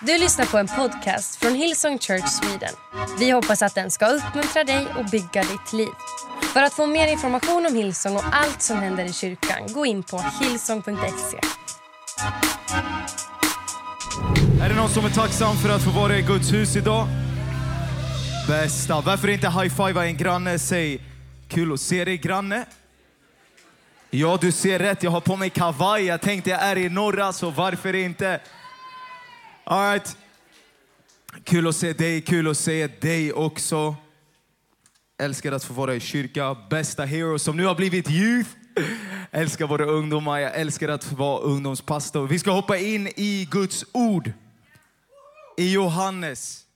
Du lyssnar på en podcast från Hillsong Church Sweden. Vi hoppas att den ska uppmuntra dig och bygga ditt liv. För att få mer information om Hillsong och allt som händer i kyrkan, gå in på hillsong.se. Är det någon som är tacksam för att få vara i Guds hus idag? Bästa. Varför inte high-fivea en granne? Säg kul att se dig granne. Ja, du ser rätt. Jag har på mig kavaj. Jag tänkte jag är i norra, så varför inte? All right. Kul att se dig, kul att se dig också. Älskar att få vara i kyrka. Bästa hero som nu har blivit youth. Älskar våra ungdomar. Jag älskar att vara ungdomspastor. Vi ska hoppa in i Guds ord. I Johannes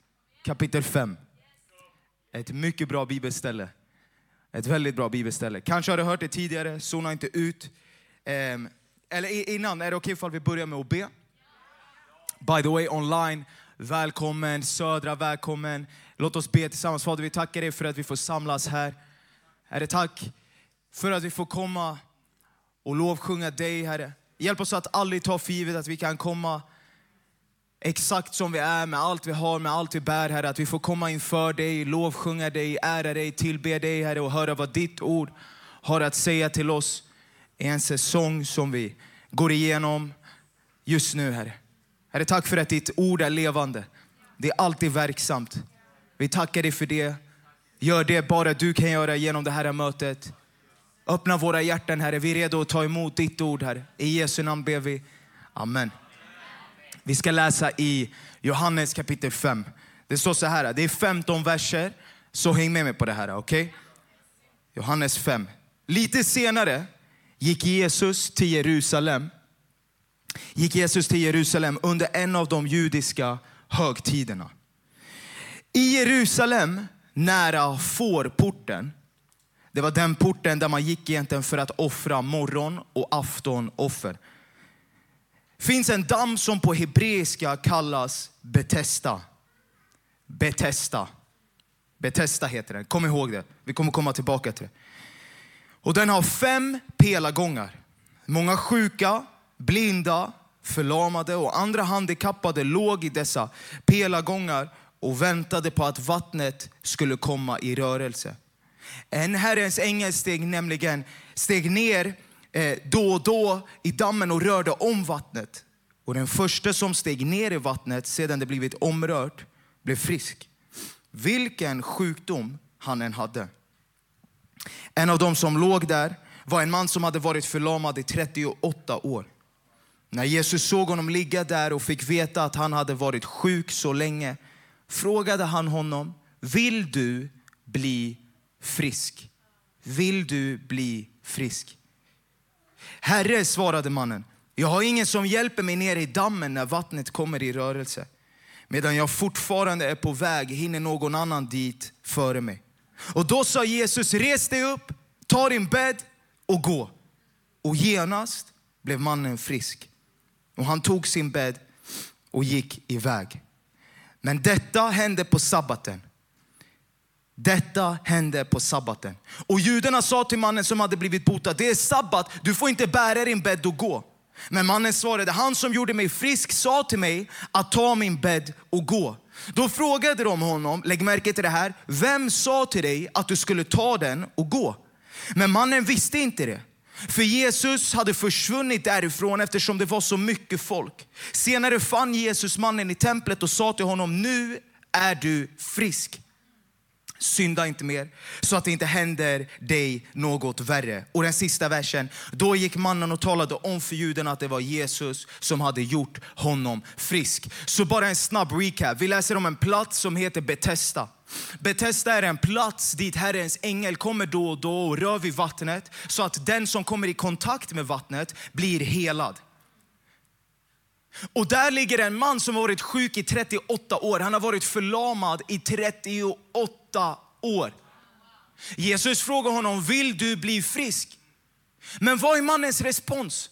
kapitel 5. Ett mycket bra bibelställe. Ett väldigt bra bibelställe. Kanske har du hört det tidigare, zona inte ut. Ehm, eller innan, är det okej okay ifall vi börjar med att be? By the way, online, välkommen. Södra, välkommen. Låt oss be tillsammans. Fader, vi tackar dig för att vi får samlas här. Herre, tack för att vi får komma och lovsjunga dig, Herre. Hjälp oss att aldrig ta för givet att vi kan komma exakt som vi är, med allt vi har, med allt vi bär, Herre. Att vi får komma inför dig, lovsjunga dig, ära dig, tillbe dig, Herre, och höra vad ditt ord har att säga till oss i en säsong som vi går igenom just nu, Herre. Herre, tack för att ditt ord är levande. Det är alltid verksamt. Vi tackar dig för det. Gör det bara du kan göra genom det här mötet. Öppna våra hjärtan, Herre. Vi är redo att ta emot ditt ord, Herre. I Jesu namn ber vi. Amen. Vi ska läsa i Johannes kapitel 5. Det står så här, det är 15 verser, så häng med mig på det här. Okay? Johannes 5. Lite senare gick Jesus till Jerusalem gick Jesus till Jerusalem under en av de judiska högtiderna. I Jerusalem, nära fårporten, det var den porten där man gick egentligen för att offra morgon och aftonoffer. finns en damm som på hebreiska kallas Betesta. Betesta. Betesta heter den. Kom ihåg det. Vi kommer komma tillbaka till det. Och den har fem pelargångar. Många sjuka, blinda, förlamade och andra handikappade låg i dessa pelargångar och väntade på att vattnet skulle komma i rörelse. En Herrens ängel steg nämligen steg ner eh, då och då i dammen och rörde om vattnet. Och den första som steg ner i vattnet sedan det blivit omrört blev frisk. Vilken sjukdom han än hade. En av dem som låg där var en man som hade varit förlamad i 38 år. När Jesus såg honom ligga där och fick veta att han hade varit sjuk så länge frågade han honom, vill du bli frisk? Vill du bli frisk? Herre, svarade mannen, jag har ingen som hjälper mig ner i dammen när vattnet kommer i rörelse. Medan jag fortfarande är på väg hinner någon annan dit före mig. Och då sa Jesus, res dig upp, ta din bädd och gå. Och genast blev mannen frisk. Och han tog sin bädd och gick iväg. Men detta hände på sabbaten. Detta hände på sabbaten. Och judarna sa till mannen som hade blivit botad, det är sabbat, du får inte bära din bädd och gå. Men mannen svarade, han som gjorde mig frisk sa till mig att ta min bädd och gå. Då frågade de honom, lägg märke till det här, vem sa till dig att du skulle ta den och gå? Men mannen visste inte det. För Jesus hade försvunnit därifrån eftersom det var så mycket folk. Senare fann Jesus mannen i templet och sa till honom, nu är du frisk. Synda inte mer så att det inte händer dig något värre. Och den sista versen. Då gick mannen och talade om för judarna att det var Jesus som hade gjort honom frisk. Så bara en snabb recap. Vi läser om en plats som heter Betesda. Betesda är en plats dit Herrens ängel kommer då och då och rör vid vattnet så att den som kommer i kontakt med vattnet blir helad. Och där ligger en man som har varit sjuk i 38 år. Han har varit förlamad i 38 år. Jesus frågar honom, vill du bli frisk? Men vad är mannens respons?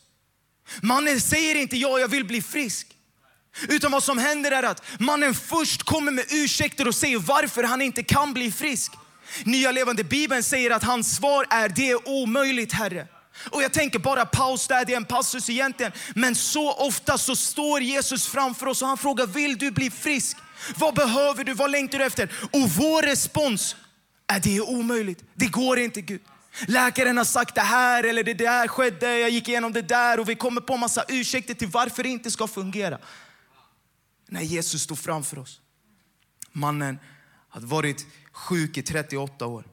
Mannen säger inte ja, jag vill bli frisk. Utan vad som händer är att mannen först kommer med ursäkter och säger varför han inte kan bli frisk. Nya levande bibeln säger att hans svar är det är omöjligt Herre. Och jag tänker bara paus där, det är en passus egentligen. Men så ofta så står Jesus framför oss och han frågar, vill du bli frisk? Vad behöver du? Vad längtar du efter? Och vår respons är, det är omöjligt. Det går inte Gud. Läkaren har sagt det här eller det där skedde, jag gick igenom det där och vi kommer på massa ursäkter till varför det inte ska fungera. När Jesus stod framför oss. Mannen hade varit sjuk i 38 år.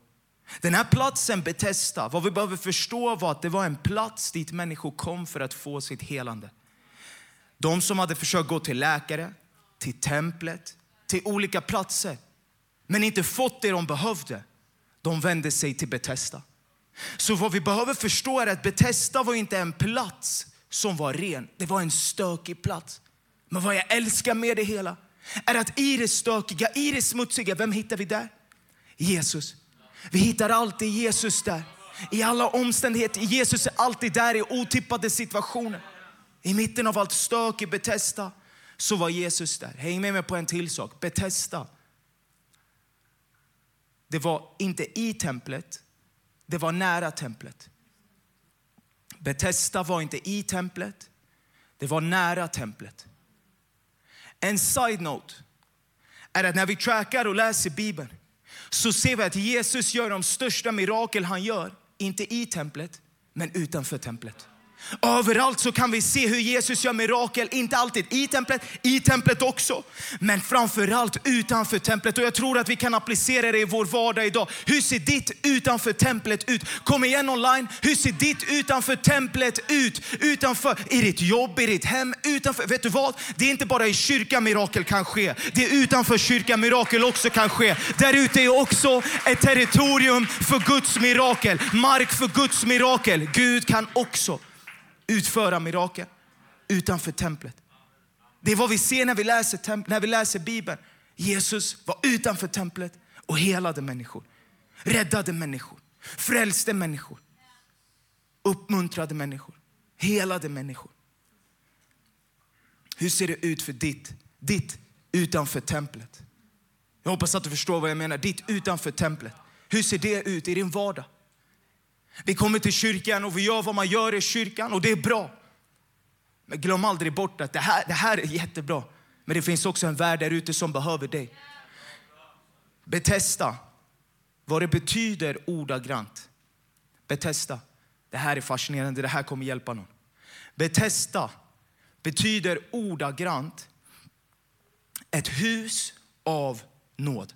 Den här platsen, Betesda, vad vi behöver förstå var att det var en plats dit människor kom för att få sitt helande. De som hade försökt gå till läkare, till templet, till olika platser, men inte fått det de behövde, de vände sig till Betesda. Så vad vi behöver förstå är att Betesda var inte en plats som var ren. Det var en stökig plats. Men vad jag älskar med det hela är att i det stökiga, i det smutsiga, vem hittar vi där? Jesus. Vi hittar alltid Jesus där. I alla omständigheter. Jesus är alltid där i otippade situationer. I mitten av allt stök i Betesda så var Jesus där. Häng med mig på en till sak. Betesta. Det var inte i templet, det var nära templet. Betesda var inte i templet, det var nära templet. En side-note är att när vi trackar och läser Bibeln så ser vi att Jesus gör de största mirakel han gör, inte i templet, men utanför templet. Överallt så kan vi se hur Jesus gör mirakel, inte alltid i templet, i templet också, men framförallt utanför templet. Och jag tror att vi kan applicera det i vår vardag idag. Hur ser ditt utanför templet ut? Kom igen online, hur ser ditt utanför templet ut? Utanför, i ditt jobb, i ditt hem, utanför. Vet du vad? Det är inte bara i kyrkan mirakel kan ske. Det är utanför kyrkan mirakel också kan ske. Där ute är också ett territorium för Guds mirakel, mark för Guds mirakel. Gud kan också utföra mirakel utanför templet. Det är vad vi ser när vi läser, när vi läser Bibeln. Jesus var utanför templet och helade människor, räddade människor, frälste människor, uppmuntrade människor, helade människor. Hur ser det ut för ditt, ditt utanför templet? Jag hoppas att du förstår vad jag menar. Ditt utanför templet. Hur ser det ut i din vardag? Vi kommer till kyrkan och vi gör vad man gör i kyrkan och det är bra. Men glöm aldrig bort att det här, det här är jättebra. Men det finns också en värld där ute som behöver dig. Betesta, vad det betyder ordagrant. Betesta, det här är fascinerande, det här kommer hjälpa någon. Betesta betyder ordagrant ett hus av nåd.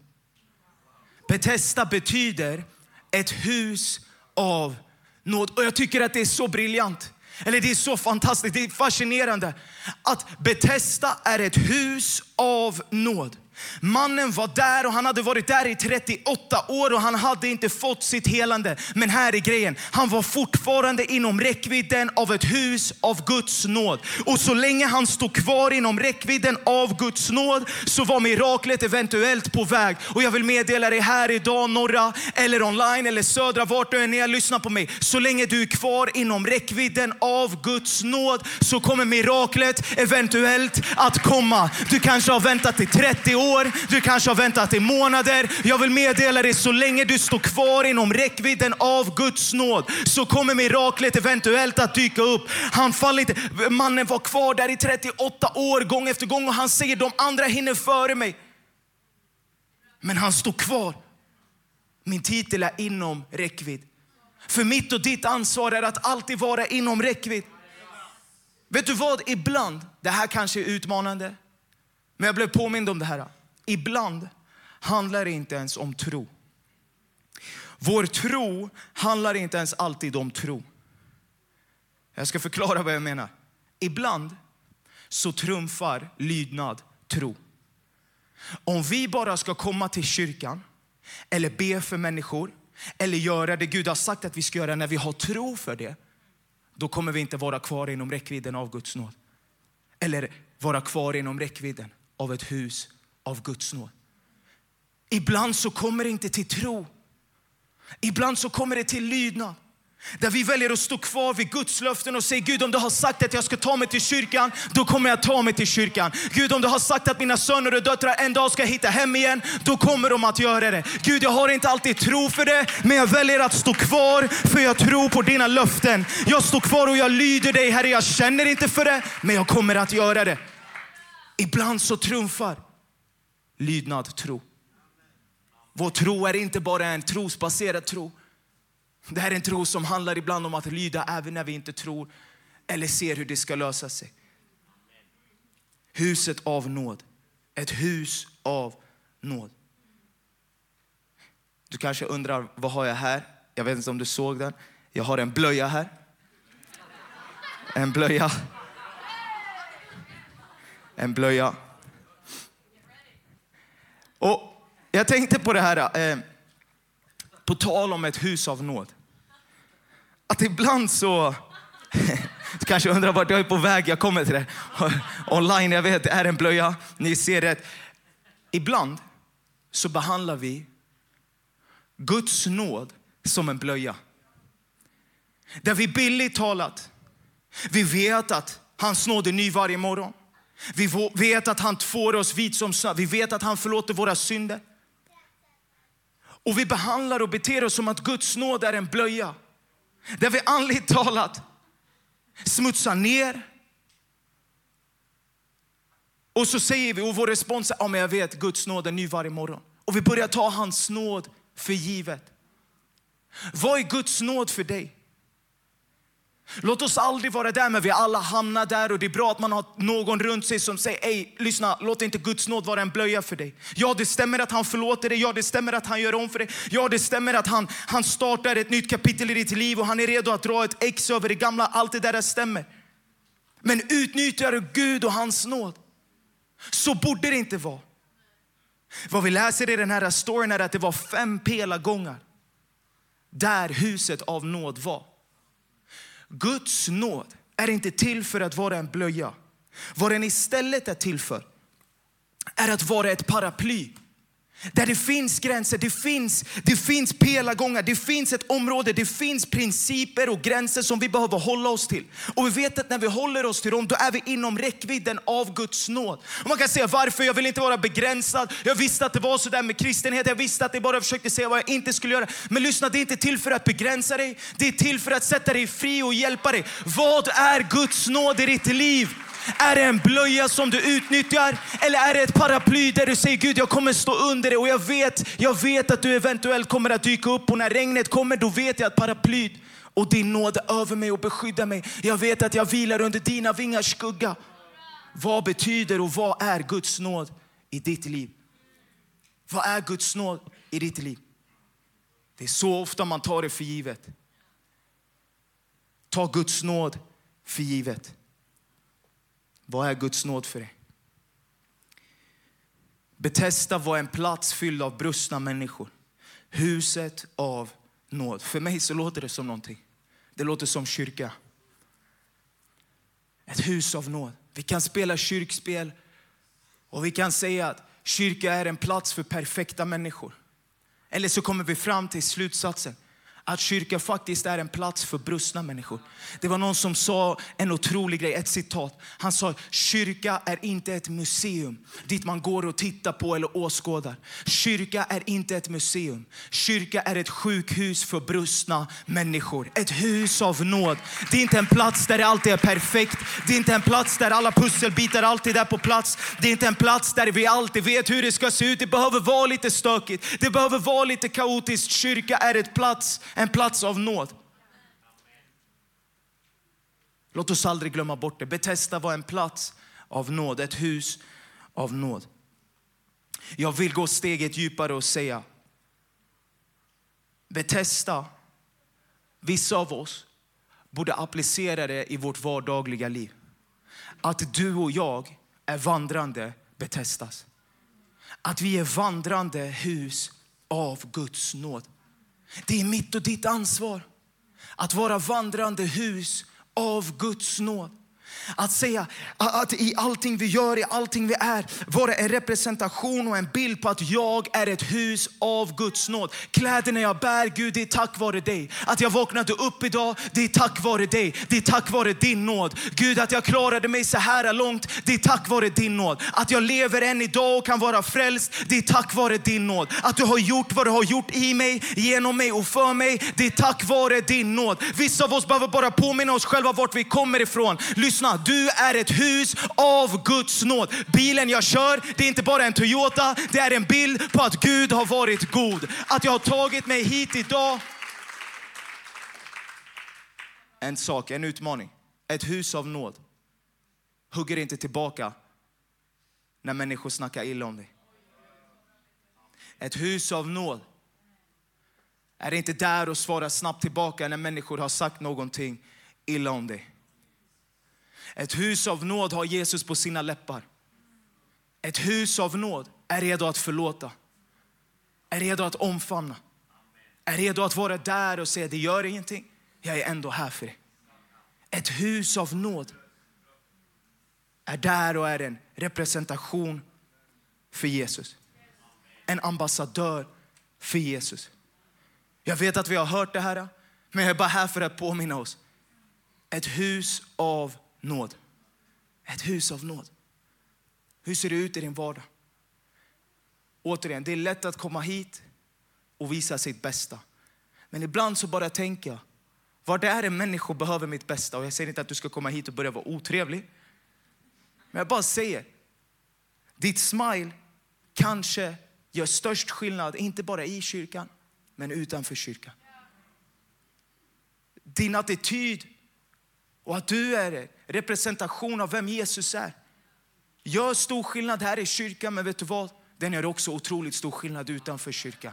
Betesta betyder ett hus av nåd. Och jag tycker att det är så briljant. Eller det är så fantastiskt, det är fascinerande att Betesda är ett hus av nåd. Mannen var där och han hade varit där i 38 år och han hade inte fått sitt helande. Men här är grejen, han var fortfarande inom räckvidden av ett hus av Guds nåd. Och så länge han stod kvar inom räckvidden av Guds nåd så var miraklet eventuellt på väg. Och jag vill meddela dig här idag, norra eller online eller södra, vart du än är, lyssna på mig. Så länge du är kvar inom räckvidden av Guds nåd så kommer miraklet eventuellt att komma. Du kanske har väntat i 30 år år, du kanske har väntat i månader. Jag vill meddela dig, så länge du står kvar inom räckvidden av Guds nåd så kommer miraklet eventuellt att dyka upp. Han faller inte. Mannen var kvar där i 38 år gång efter gång och han säger de andra hinner före mig. Men han står kvar. Min titel är inom räckvidd. För mitt och ditt ansvar är att alltid vara inom räckvidd. Vet du vad? Ibland, det här kanske är utmanande, men jag blev påmind om det här. Ibland handlar det inte ens om tro. Vår tro handlar inte ens alltid om tro. Jag ska förklara vad jag menar. Ibland så trumfar lydnad tro. Om vi bara ska komma till kyrkan eller be för människor eller göra det Gud har sagt att vi ska göra när vi har tro för det, då kommer vi inte vara kvar inom räckvidden av Guds nåd. Eller vara kvar inom räckvidden av ett hus av Guds nåd. Ibland så kommer det inte till tro. Ibland så kommer det till lydnad. Där vi väljer att stå kvar vid Guds löften och säga Gud om du har sagt att jag ska ta mig till kyrkan, då kommer jag ta mig till kyrkan. Gud om du har sagt att mina söner och döttrar en dag ska hitta hem igen, då kommer de att göra det. Gud jag har inte alltid tro för det, men jag väljer att stå kvar för jag tror på dina löften. Jag står kvar och jag lyder dig Herre, jag känner inte för det, men jag kommer att göra det. Ibland så trumfar lydnad tro. Vår tro är inte bara en trosbaserad tro. Det här är en tro som handlar ibland om att lyda även när vi inte tror eller ser hur det ska lösa sig. Huset av nåd. Ett hus av nåd. Du kanske undrar, vad har jag här? Jag vet inte om du såg den. Jag har en blöja här. En blöja. En blöja. Och jag tänkte på det här, eh, på tal om ett hus av nåd. Att ibland så... Du kanske undrar vart jag är på väg. Jag kommer till det. Online, jag vet, det är en blöja. Ni ser det. Ibland så behandlar vi Guds nåd som en blöja. Där vi billigt talat, vi vet att hans nåd är ny varje morgon. Vi vet att han tvår oss vit som snö. Vi vet att han förlåter våra synder. Och vi behandlar och beter oss som att Guds nåd är en blöja. Där vi andligt talat smutsar ner. Och så säger vi, och vår respons är, ja men jag vet, Guds nåd är ny varje morgon. Och vi börjar ta hans nåd för givet. Vad är Guds nåd för dig? Låt oss aldrig vara där, men vi alla hamnar där och det är bra att man har någon runt sig som säger, Ej, lyssna, låt inte Guds nåd vara en blöja för dig. Ja, det stämmer att han förlåter dig. Ja, det stämmer att han gör om för dig. Ja, det stämmer att han, han startar ett nytt kapitel i ditt liv och han är redo att dra ett ex över det gamla. Allt det där stämmer. Men utnyttjar du Gud och hans nåd så borde det inte vara. Vad vi läser i den här storyn är att det var fem pelargångar där huset av nåd var. Guds nåd är inte till för att vara en blöja. Vad den istället är till för är att vara ett paraply där det finns gränser, det finns, det finns pelagångar, det finns ett område, det finns principer och gränser som vi behöver hålla oss till. Och vi vet att när vi håller oss till dem, då är vi inom räckvidden av Guds nåd. Och man kan säga varför, jag vill inte vara begränsad. Jag visste att det var så där med kristenhet, jag visste att det bara försökte säga vad jag inte skulle göra. Men lyssna, det är inte till för att begränsa dig, det är till för att sätta dig fri och hjälpa dig. Vad är Guds nåd i ditt liv? Är det en blöja som du utnyttjar eller är det ett paraply där du säger Gud jag kommer stå under det och jag vet, jag vet att du eventuellt kommer att dyka upp och när regnet kommer då vet jag att paraplyt och din nåd är över mig och beskyddar mig. Jag vet att jag vilar under dina vingars skugga. Vad betyder och vad är Guds nåd i ditt liv? Vad är Guds nåd i ditt liv? Det är så ofta man tar det för givet. Ta Guds nåd för givet. Vad är Guds nåd för dig? Betesta var en plats fylld av brustna människor. Huset av nåd. För mig så låter det som någonting. Det låter som kyrka. Ett hus av nåd. Vi kan spela kyrkspel och vi kan säga att kyrka är en plats för perfekta människor. Eller så kommer vi fram till slutsatsen att kyrka faktiskt är en plats för brustna människor. Det var någon som sa en otrolig grej, ett citat. Han sa, kyrka är inte ett museum dit man går och tittar på eller åskådar. Kyrka är inte ett museum. Kyrka är ett sjukhus för brustna människor. Ett hus av nåd. Det är inte en plats där det alltid är perfekt. Det är inte en plats där alla pusselbitar alltid är på plats. Det är inte en plats där vi alltid vet hur det ska se ut. Det behöver vara lite stökigt. Det behöver vara lite kaotiskt. Kyrka är ett plats en plats av nåd. Låt oss aldrig glömma bort det. Betesta var en plats av nåd, ett hus av nåd. Jag vill gå steget djupare och säga Betesta, vissa av oss borde applicera det i vårt vardagliga liv. Att du och jag är vandrande Betestas. Att vi är vandrande hus av Guds nåd. Det är mitt och ditt ansvar att vara vandrande hus av Guds nåd. Att säga att i allting vi gör, i allting vi är, vara en representation och en bild på att jag är ett hus av Guds nåd. Kläderna jag bär, Gud, det är tack vare dig. Att jag vaknade upp idag, det är tack vare dig. Det är tack vare din nåd. Gud, att jag klarade mig så här långt, det är tack vare din nåd. Att jag lever än idag och kan vara frälst, det är tack vare din nåd. Att du har gjort vad du har gjort i mig, genom mig och för mig, det är tack vare din nåd. Vissa av oss behöver bara påminna oss själva vart vi kommer ifrån. Lyssna, du är ett hus av Guds nåd. Bilen jag kör, det är inte bara en Toyota, det är en bild på att Gud har varit god. Att jag har tagit mig hit idag. En sak, en utmaning. Ett hus av nåd hugger inte tillbaka när människor snackar illa om dig. Ett hus av nåd är inte där och svarar snabbt tillbaka när människor har sagt någonting illa om dig. Ett hus av nåd har Jesus på sina läppar. Ett hus av nåd är redo att förlåta, är redo att omfamna, är redo att vara där och säga det gör ingenting, jag är ändå här för dig. Ett hus av nåd är där och är en representation för Jesus. En ambassadör för Jesus. Jag vet att vi har hört det här, men jag är bara här för att påminna oss. Ett hus av nåd. Ett hus av nåd. Hur ser det ut i din vardag? Återigen, det är lätt att komma hit och visa sitt bästa. Men ibland så bara tänker jag, var det är människor behöver mitt bästa. Och jag säger inte att du ska komma hit och börja vara otrevlig. Men jag bara säger, ditt smile kanske gör störst skillnad, inte bara i kyrkan, men utanför kyrkan. Din attityd och att du är representation av vem Jesus är. Gör stor skillnad här i kyrkan, men vet du vad? Den gör också otroligt stor skillnad utanför kyrkan.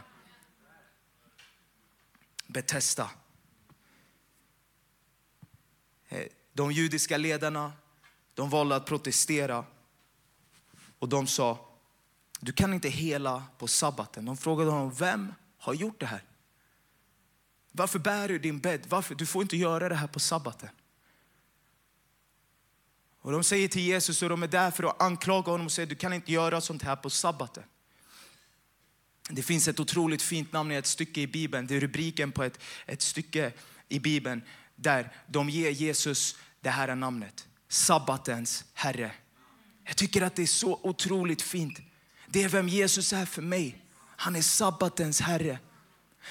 Betesta. Eh, de judiska ledarna de valde att protestera och de sa, du kan inte hela på sabbaten. De frågade honom, vem har gjort det här? Varför bär du din bädd? Varför? Du får inte göra det här på sabbaten. Och de säger till Jesus, och de är där för att anklaga honom och säger, du kan inte göra sånt här på sabbaten. Det finns ett otroligt fint namn i ett stycke i Bibeln. Det är rubriken på ett, ett stycke i Bibeln där de ger Jesus det här namnet. Sabbatens Herre. Jag tycker att det är så otroligt fint. Det är vem Jesus är för mig. Han är sabbatens Herre.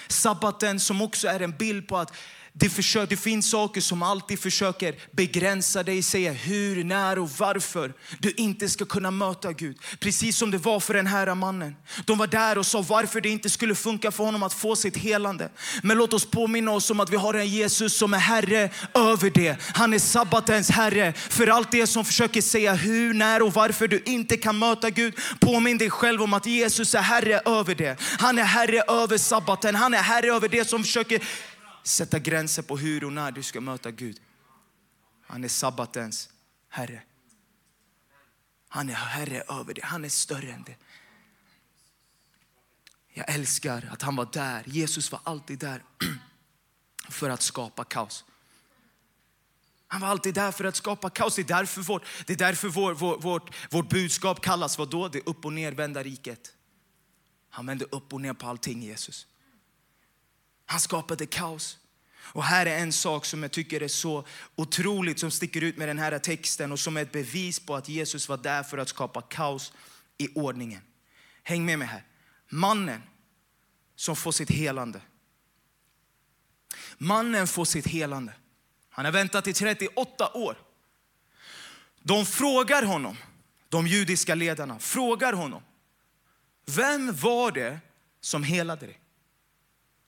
Sabbaten som också är en bild på att det, försöker, det finns saker som alltid försöker begränsa dig, säga hur, när och varför du inte ska kunna möta Gud. Precis som det var för den här mannen. De var där och sa varför det inte skulle funka för honom att få sitt helande. Men låt oss påminna oss om att vi har en Jesus som är Herre över det. Han är sabbatens Herre. För allt det som försöker säga hur, när och varför du inte kan möta Gud. Påminn dig själv om att Jesus är Herre över det. Han är Herre över sabbaten. Han är Herre över det som försöker sätta gränser på hur och när du ska möta Gud. Han är sabbatens Herre. Han är Herre över det. Han är större än det. Jag älskar att han var där. Jesus var alltid där för att skapa kaos. Han var alltid där för att skapa kaos. Det är därför, vårt, det är därför vår, vår, vårt, vårt budskap kallas vad då? Det upp och nervända riket. Han vände upp och ner på allting Jesus. Han skapade kaos. Och här är en sak som jag tycker är så otroligt som sticker ut med den här texten och som är ett bevis på att Jesus var där för att skapa kaos i ordningen. Häng med mig här. Mannen som får sitt helande. Mannen får sitt helande. Han har väntat i 38 år. De frågar honom, de judiska ledarna frågar honom. Vem var det som helade dig?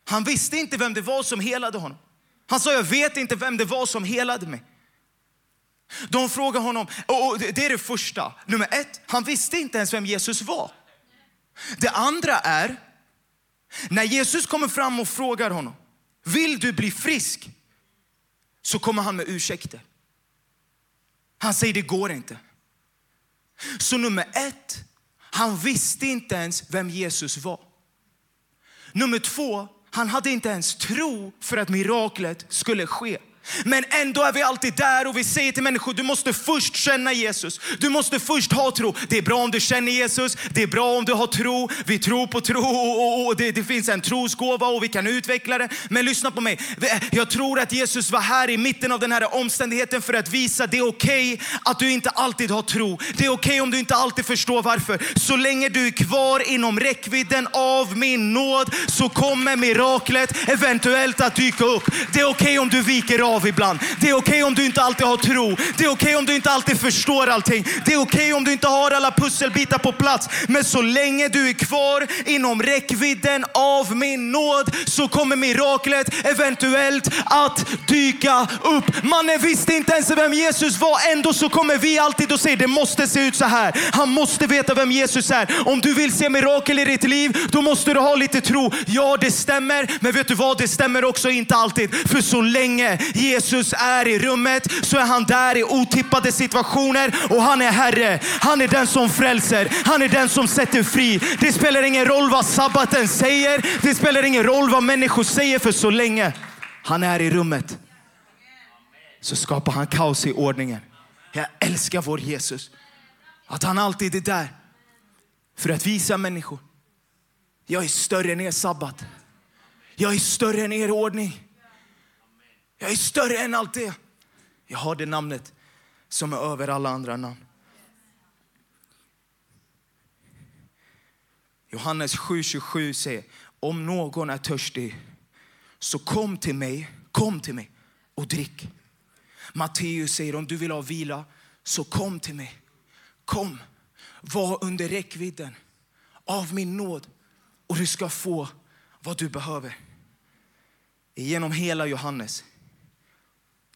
Han visste inte vem det var som helade honom. Han sa, jag vet inte vem det var som helade mig. De frågar honom, och det är det första. Nummer ett, han visste inte ens vem Jesus var. Det andra är, när Jesus kommer fram och frågar honom, vill du bli frisk? Så kommer han med ursäkter. Han säger, det går inte. Så nummer ett, han visste inte ens vem Jesus var. Nummer två, han hade inte ens tro för att miraklet skulle ske. Men ändå är vi alltid där och vi säger till människor, du måste först känna Jesus. Du måste först ha tro. Det är bra om du känner Jesus, det är bra om du har tro. Vi tror på tro och, och det, det, finns en trosgåva och vi kan utveckla det. Men lyssna på mig. Jag tror att Jesus var här i mitten av den här omständigheten för att visa det är okej okay att du inte alltid har tro. Det är okej okay om du inte alltid förstår varför. Så länge du är kvar inom räckvidden av min nåd så kommer miraklet eventuellt att dyka upp. Det är okej okay om du viker av ibland. Det är okej okay om du inte alltid har tro. Det är okej okay om du inte alltid förstår allting. Det är okej okay om du inte har alla pusselbitar på plats. Men så länge du är kvar inom räckvidden av min nåd så kommer miraklet eventuellt att dyka upp. Mannen visste inte ens vem Jesus var. Ändå så kommer vi alltid och säger det måste se ut så här. Han måste veta vem Jesus är. Om du vill se mirakel i ditt liv, då måste du ha lite tro. Ja, det stämmer. Men vet du vad? Det stämmer också inte alltid. För så länge Jesus är i rummet så är han där i otippade situationer och han är Herre. Han är den som frälser. Han är den som sätter fri. Det spelar ingen roll vad sabbaten säger. Det spelar ingen roll vad människor säger för så länge han är i rummet så skapar han kaos i ordningen. Jag älskar vår Jesus. Att han alltid är där för att visa människor. Jag är större än er sabbat. Jag är större än er ordning. Jag är större än allt det. Jag har det namnet som är över alla andra namn. Johannes 7.27 säger, om någon är törstig så kom till mig, kom till mig och drick. Matteus säger, om du vill ha vila så kom till mig. Kom, var under räckvidden av min nåd och du ska få vad du behöver. Genom hela Johannes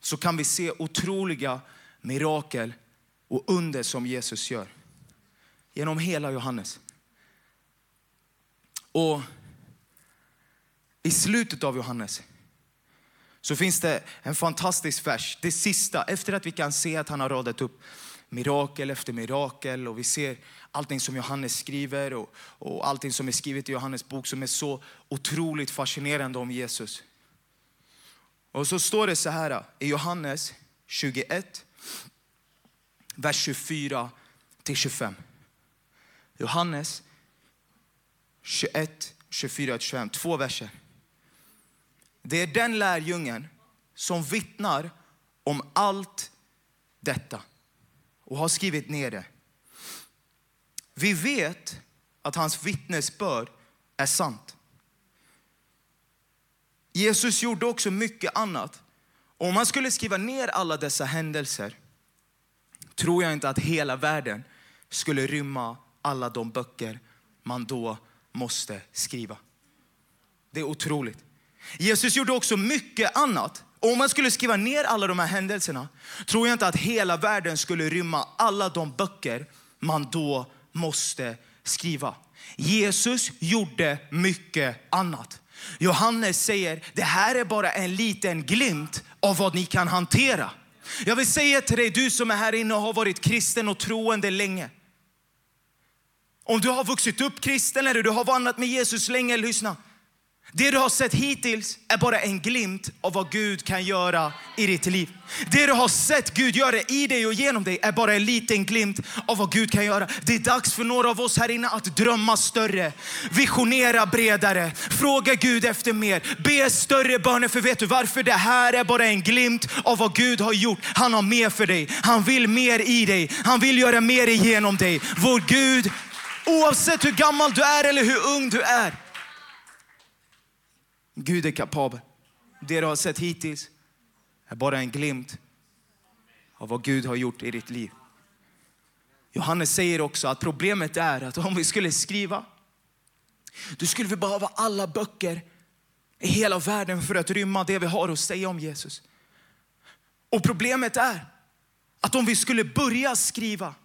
så kan vi se otroliga mirakel och under som Jesus gör. Genom hela Johannes. Och i slutet av Johannes så finns det en fantastisk vers. Det sista, efter att vi kan se att han har radat upp mirakel efter mirakel och vi ser allting som Johannes skriver och, och allting som är skrivet i Johannes bok som är så otroligt fascinerande om Jesus. Och så står det så här i Johannes 21, vers 24 till 25. Johannes 21, 24 till 25, två verser. Det är den lärjungen som vittnar om allt detta och har skrivit ner det. Vi vet att hans vittnesbörd är sant. Jesus gjorde också mycket annat. Om man skulle skriva ner alla dessa händelser tror jag inte att hela världen skulle rymma alla de böcker man då måste skriva. Det är otroligt. Jesus gjorde också mycket annat. Om man skulle skriva ner alla de här händelserna tror jag inte att hela världen skulle rymma alla de böcker man då måste skriva. Jesus gjorde mycket annat. Johannes säger, det här är bara en liten glimt av vad ni kan hantera. Jag vill säga till dig, du som är här inne och har varit kristen och troende länge. Om du har vuxit upp kristen eller du har vandrat med Jesus länge, lyssna. Det du har sett hittills är bara en glimt av vad Gud kan göra i ditt liv. Det du har sett Gud göra i dig och genom dig är bara en liten glimt av vad Gud kan göra. Det är dags för några av oss här inne att drömma större, visionera bredare, fråga Gud efter mer, be större böner. För vet du varför? Det här är bara en glimt av vad Gud har gjort. Han har mer för dig. Han vill mer i dig. Han vill göra mer genom dig. Vår Gud, oavsett hur gammal du är eller hur ung du är, Gud är kapabel. Det du har sett hittills är bara en glimt av vad Gud har gjort i ditt liv. Johannes säger också att problemet är att om vi skulle skriva, då skulle vi behöva alla böcker i hela världen för att rymma det vi har att säga om Jesus. Och problemet är att om vi skulle börja skriva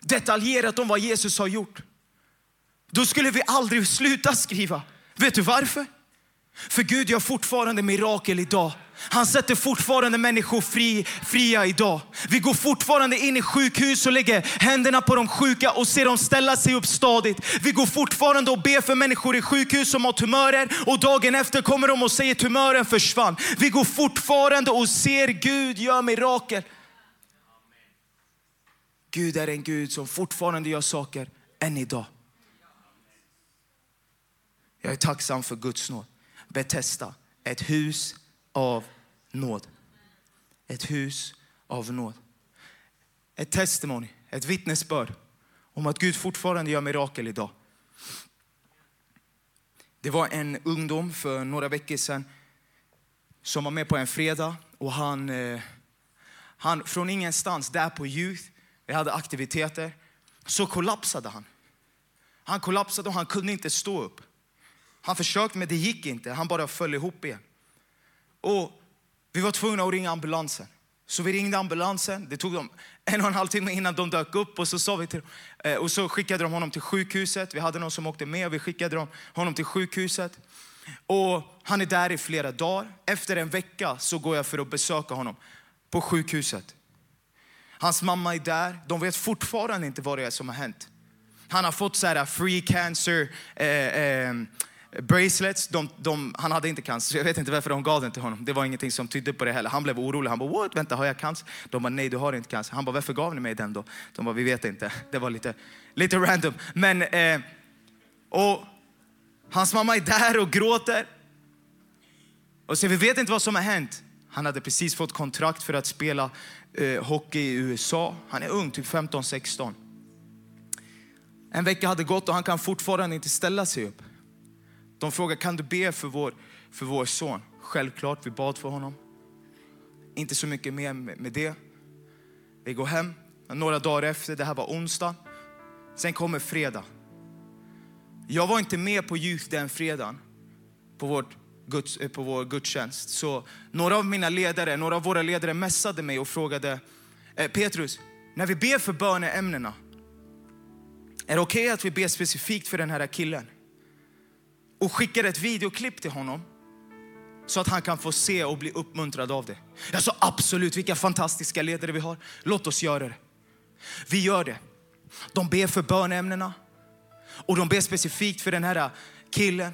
detaljerat om vad Jesus har gjort, då skulle vi aldrig sluta skriva. Vet du varför? För Gud gör fortfarande mirakel idag. Han sätter fortfarande människor fri, fria idag. Vi går fortfarande in i sjukhus och lägger händerna på de sjuka och ser dem ställa sig upp stadigt. Vi går fortfarande och ber för människor i sjukhus som har tumörer och dagen efter kommer de och säger tumören försvann. Vi går fortfarande och ser Gud göra mirakel. Gud är en Gud som fortfarande gör saker än idag. Jag är tacksam för Guds nåd. Betesta, ett hus av nåd. Ett hus av nåd. Ett testimony, ett vittnesbörd om att Gud fortfarande gör mirakel idag. Det var en ungdom för några veckor sedan som var med på en fredag och han, eh, han från ingenstans där på Youth, vi hade aktiviteter, så kollapsade han. Han kollapsade och han kunde inte stå upp. Han försökte men det gick inte. Han bara föll ihop igen. Och vi var tvungna att ringa ambulansen. Så vi ringde ambulansen. Det tog dem en och en halv timme innan de dök upp. Och så, sa vi till, eh, och så skickade de honom till sjukhuset. Vi hade någon som åkte med och vi skickade honom till sjukhuset. Och han är där i flera dagar. Efter en vecka så går jag för att besöka honom på sjukhuset. Hans mamma är där. De vet fortfarande inte vad det är som har hänt. Han har fått så här free cancer eh, eh, bracelets. De, de, han hade inte cancer, så jag vet inte varför de gav den till honom. Det var ingenting som tydde på det heller. Han blev orolig. Han bara, what? Vänta, har jag cancer? De bara, nej du har inte cancer. Han bara, varför gav ni mig den då? De bara, vi vet inte. Det var lite, lite random. Men, eh, och hans mamma är där och gråter. Och så vi vet inte vad som har hänt. Han hade precis fått kontrakt för att spela eh, hockey i USA. Han är ung, typ 15-16. En vecka hade gått och han kan fortfarande inte ställa sig upp. De frågar, kan du be för vår, för vår son? Självklart, vi bad för honom. Inte så mycket mer med det. Vi går hem, några dagar efter, det här var onsdag. Sen kommer fredag. Jag var inte med på Youth den fredagen, på, vårt Guds, eh, på vår gudstjänst. Så några av mina ledare, några av våra ledare mässade mig och frågade, eh, Petrus, när vi ber för böneämnena, är det okej okay att vi ber specifikt för den här killen? Och skickar ett videoklipp till honom så att han kan få se och bli uppmuntrad av det. Jag sa absolut, vilka fantastiska ledare vi har. Låt oss göra det. Vi gör det. De ber för bönämnena och de ber specifikt för den här killen.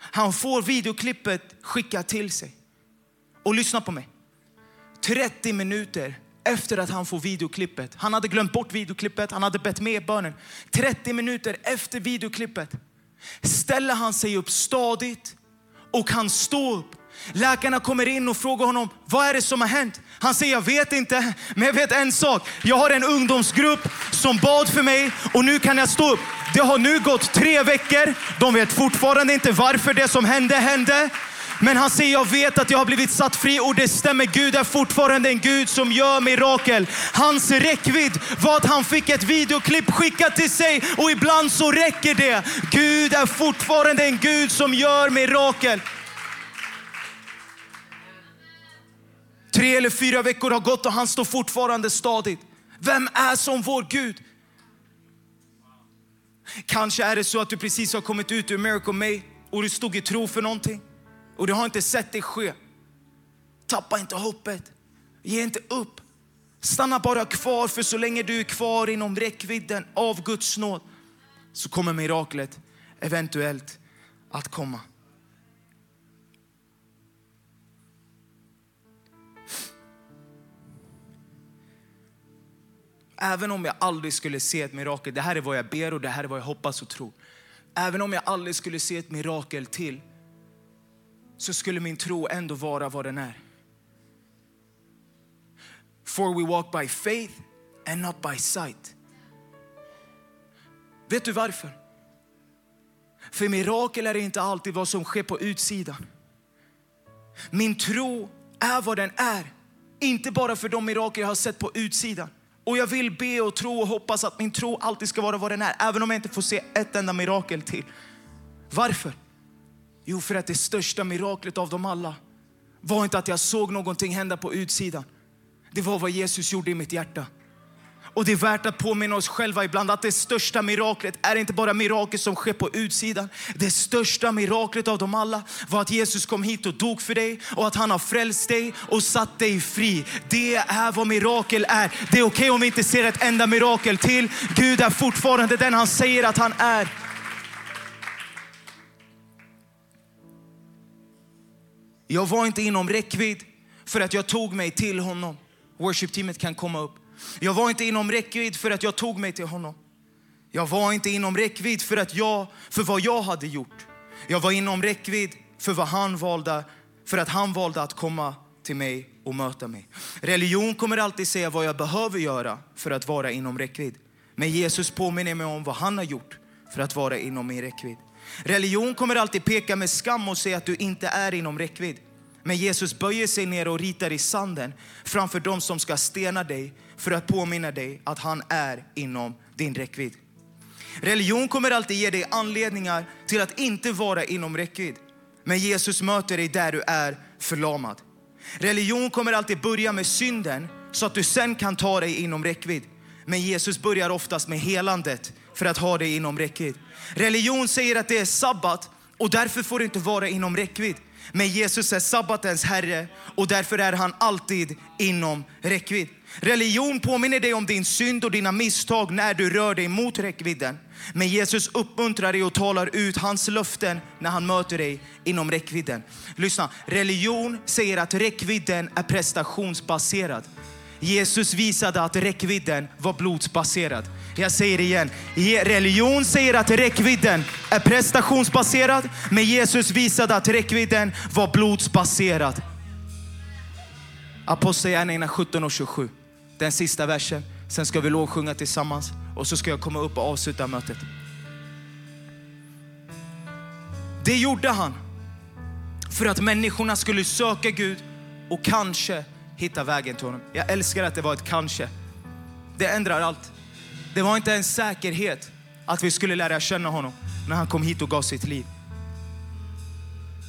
Han får videoklippet skickat till sig. Och lyssna på mig. 30 minuter efter att han får videoklippet. Han hade glömt bort videoklippet, han hade bett med bönen. 30 minuter efter videoklippet ställer han sig upp stadigt och kan stå upp. Läkarna kommer in och frågar honom, vad är det som har hänt? Han säger, jag vet inte, men jag vet en sak. Jag har en ungdomsgrupp som bad för mig och nu kan jag stå upp. Det har nu gått tre veckor. De vet fortfarande inte varför det som hände hände. Men han säger, jag vet att jag har blivit satt fri och det stämmer. Gud är fortfarande en Gud som gör mirakel. Hans räckvidd var att han fick ett videoklipp skickat till sig och ibland så räcker det. Gud är fortfarande en Gud som gör mirakel. Tre eller fyra veckor har gått och han står fortfarande stadigt. Vem är som vår Gud? Kanske är det så att du precis har kommit ut ur Miracle May och du stod i tro för någonting och du har inte sett det ske. Tappa inte hoppet. Ge inte upp. Stanna bara kvar, för så länge du är kvar inom räckvidden av Guds nåd så kommer miraklet eventuellt att komma. Även om jag aldrig skulle se ett mirakel, det här är vad jag ber och det här är vad jag hoppas och tror. Även om jag aldrig skulle se ett mirakel till så skulle min tro ändå vara vad den är. For we walk by faith and not by sight. Vet du varför? För mirakel är inte alltid vad som sker på utsidan. Min tro är vad den är. Inte bara för de mirakel jag har sett på utsidan. Och jag vill be och tro och hoppas att min tro alltid ska vara vad den är. Även om jag inte får se ett enda mirakel till. Varför? Jo, för att det största miraklet av dem alla var inte att jag såg någonting hända på utsidan. Det var vad Jesus gjorde i mitt hjärta. Och det är värt att påminna oss själva ibland att det största miraklet är inte bara mirakel som sker på utsidan. Det största miraklet av dem alla var att Jesus kom hit och dog för dig och att han har frälst dig och satt dig fri. Det är vad mirakel är. Det är okej okay om vi inte ser ett enda mirakel till. Gud är fortfarande den han säger att han är. Jag var inte inom räckvidd för att jag tog mig till honom. Worship-teamet kan komma upp. Jag var inte inom räckvidd för att jag tog mig till honom. Jag var inte inom räckvidd för, att jag, för vad jag hade gjort. Jag var inom räckvidd för, vad han valde, för att han valde att komma till mig och möta mig. Religion kommer alltid säga vad jag behöver göra för att vara inom räckvidd. Men Jesus påminner mig om vad han har gjort för att vara inom min räckvidd. Religion kommer alltid peka med skam och säga att du inte är inom räckvidd. Men Jesus böjer sig ner och ritar i sanden framför dem som ska stena dig för att påminna dig att han är inom din räckvidd. Religion kommer alltid ge dig anledningar till att inte vara inom räckvidd. Men Jesus möter dig där du är förlamad. Religion kommer alltid börja med synden så att du sen kan ta dig inom räckvidd. Men Jesus börjar oftast med helandet för att ha dig inom räckvidd. Religion säger att det är sabbat och därför får det inte vara inom räckvidd. Men Jesus är sabbatens herre och därför är han alltid inom räckvidd. Religion påminner dig om din synd och dina misstag när du rör dig mot räckvidden. Men Jesus uppmuntrar dig och talar ut hans löften när han möter dig inom räckvidden. Lyssna, religion säger att räckvidden är prestationsbaserad. Jesus visade att räckvidden var blodsbaserad. Jag säger det igen. Religion säger att räckvidden är prestationsbaserad, men Jesus visade att räckvidden var blodsbaserad. Apostlagärningarna 17 och 27. Den sista versen. Sen ska vi lovsjunga tillsammans och så ska jag komma upp och avsluta mötet. Det gjorde han för att människorna skulle söka Gud och kanske hitta vägen till honom. Jag älskar att det var ett kanske. Det ändrar allt. Det var inte en säkerhet att vi skulle lära känna honom när han kom hit och gav sitt liv.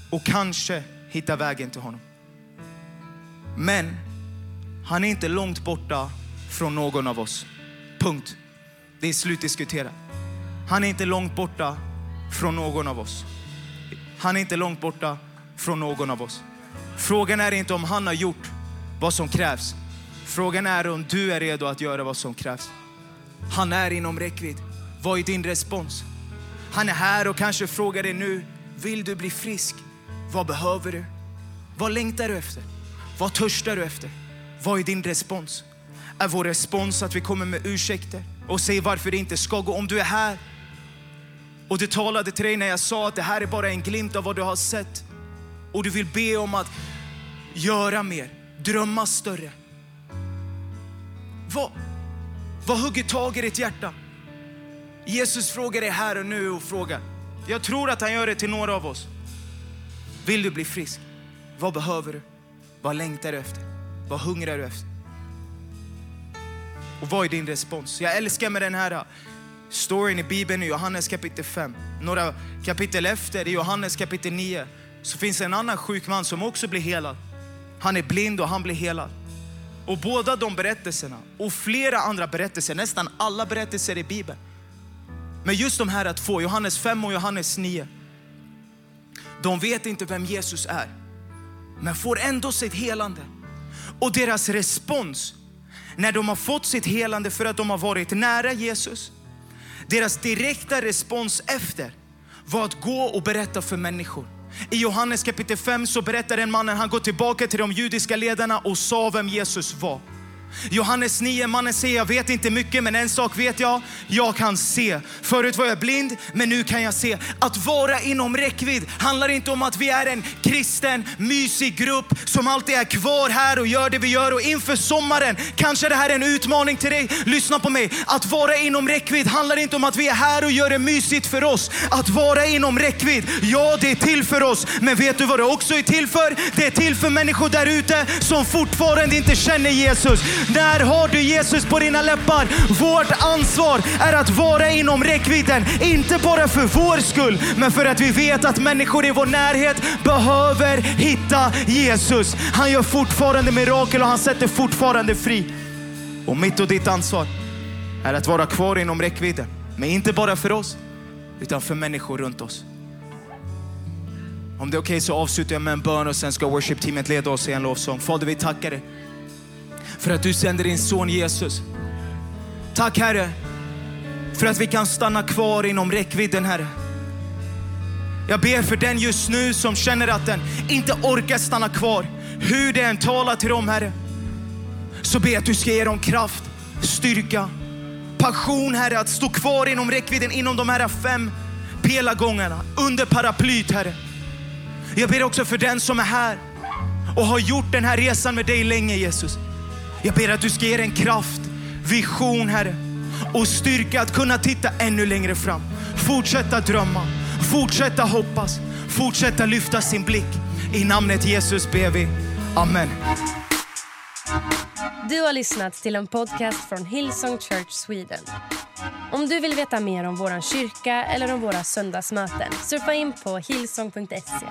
Och kanske hitta vägen till honom. Men han är inte långt borta från någon av oss. Punkt. Det är slutdiskuterat. Han är inte långt borta från någon av oss. Han är inte långt borta från någon av oss. Frågan är inte om han har gjort vad som krävs. Frågan är om du är redo att göra vad som krävs. Han är inom räckvidd. Vad är din respons? Han är här och kanske frågar dig nu, vill du bli frisk? Vad behöver du? Vad längtar du efter? Vad törstar du efter? Vad är din respons? Är vår respons att vi kommer med ursäkter och säger varför det inte ska gå? Om du är här och du talade till dig när jag sa att det här är bara en glimt av vad du har sett och du vill be om att göra mer, drömma större. Vad, vad hugger tag i ditt hjärta? Jesus frågar dig här och nu och frågar. Jag tror att han gör det till några av oss. Vill du bli frisk? Vad behöver du? Vad längtar du efter? Vad hungrar du efter? Och vad är din respons? Jag älskar med den här äh, storyn i Bibeln i Johannes kapitel 5. Några kapitel efter, i Johannes kapitel 9, så finns en annan sjuk man som också blir helad. Han är blind och han blir helad. Och båda de berättelserna och flera andra berättelser, nästan alla berättelser i Bibeln. Men just de här två, Johannes 5 och Johannes 9. De vet inte vem Jesus är, men får ändå sitt helande. Och deras respons när de har fått sitt helande för att de har varit nära Jesus. Deras direkta respons efter var att gå och berätta för människor. I Johannes kapitel 5 så berättar en man, han går tillbaka till de judiska ledarna och sa vem Jesus var. Johannes 9, mannen säger jag vet inte mycket men en sak vet jag, jag kan se. Förut var jag blind men nu kan jag se. Att vara inom räckvidd handlar inte om att vi är en kristen mysig grupp som alltid är kvar här och gör det vi gör och inför sommaren kanske det här är en utmaning till dig. Lyssna på mig. Att vara inom räckvidd handlar inte om att vi är här och gör det mysigt för oss. Att vara inom räckvidd, ja det är till för oss. Men vet du vad det också är till för? Det är till för människor där ute som fortfarande inte känner Jesus. När har du Jesus på dina läppar? Vårt ansvar är att vara inom räckvidden. Inte bara för vår skull, men för att vi vet att människor i vår närhet behöver hitta Jesus. Han gör fortfarande mirakel och han sätter fortfarande fri. Och mitt och ditt ansvar är att vara kvar inom räckvidden. Men inte bara för oss, utan för människor runt oss. Om det är okej okay så avslutar jag med en bön och sen ska worship-teamet leda oss i en lovsång. Fader, vi tackar dig för att du sänder din son Jesus. Tack Herre, för att vi kan stanna kvar inom räckvidden Herre. Jag ber för den just nu som känner att den inte orkar stanna kvar. Hur det än talar till dem Herre. Så ber jag att du ska ge dem kraft, styrka, passion Herre att stå kvar inom räckvidden inom de här fem pelargångarna under paraplyt Herre. Jag ber också för den som är här och har gjort den här resan med dig länge Jesus. Jag ber att du ska ge den kraft, vision Herre och styrka att kunna titta ännu längre fram. Fortsätta drömma, fortsätta hoppas, fortsätta lyfta sin blick. I namnet Jesus ber vi. Amen. Du har lyssnat till en podcast från Hillsong Church Sweden. Om du vill veta mer om vår kyrka eller om våra söndagsmöten surfa in på hillsong.se.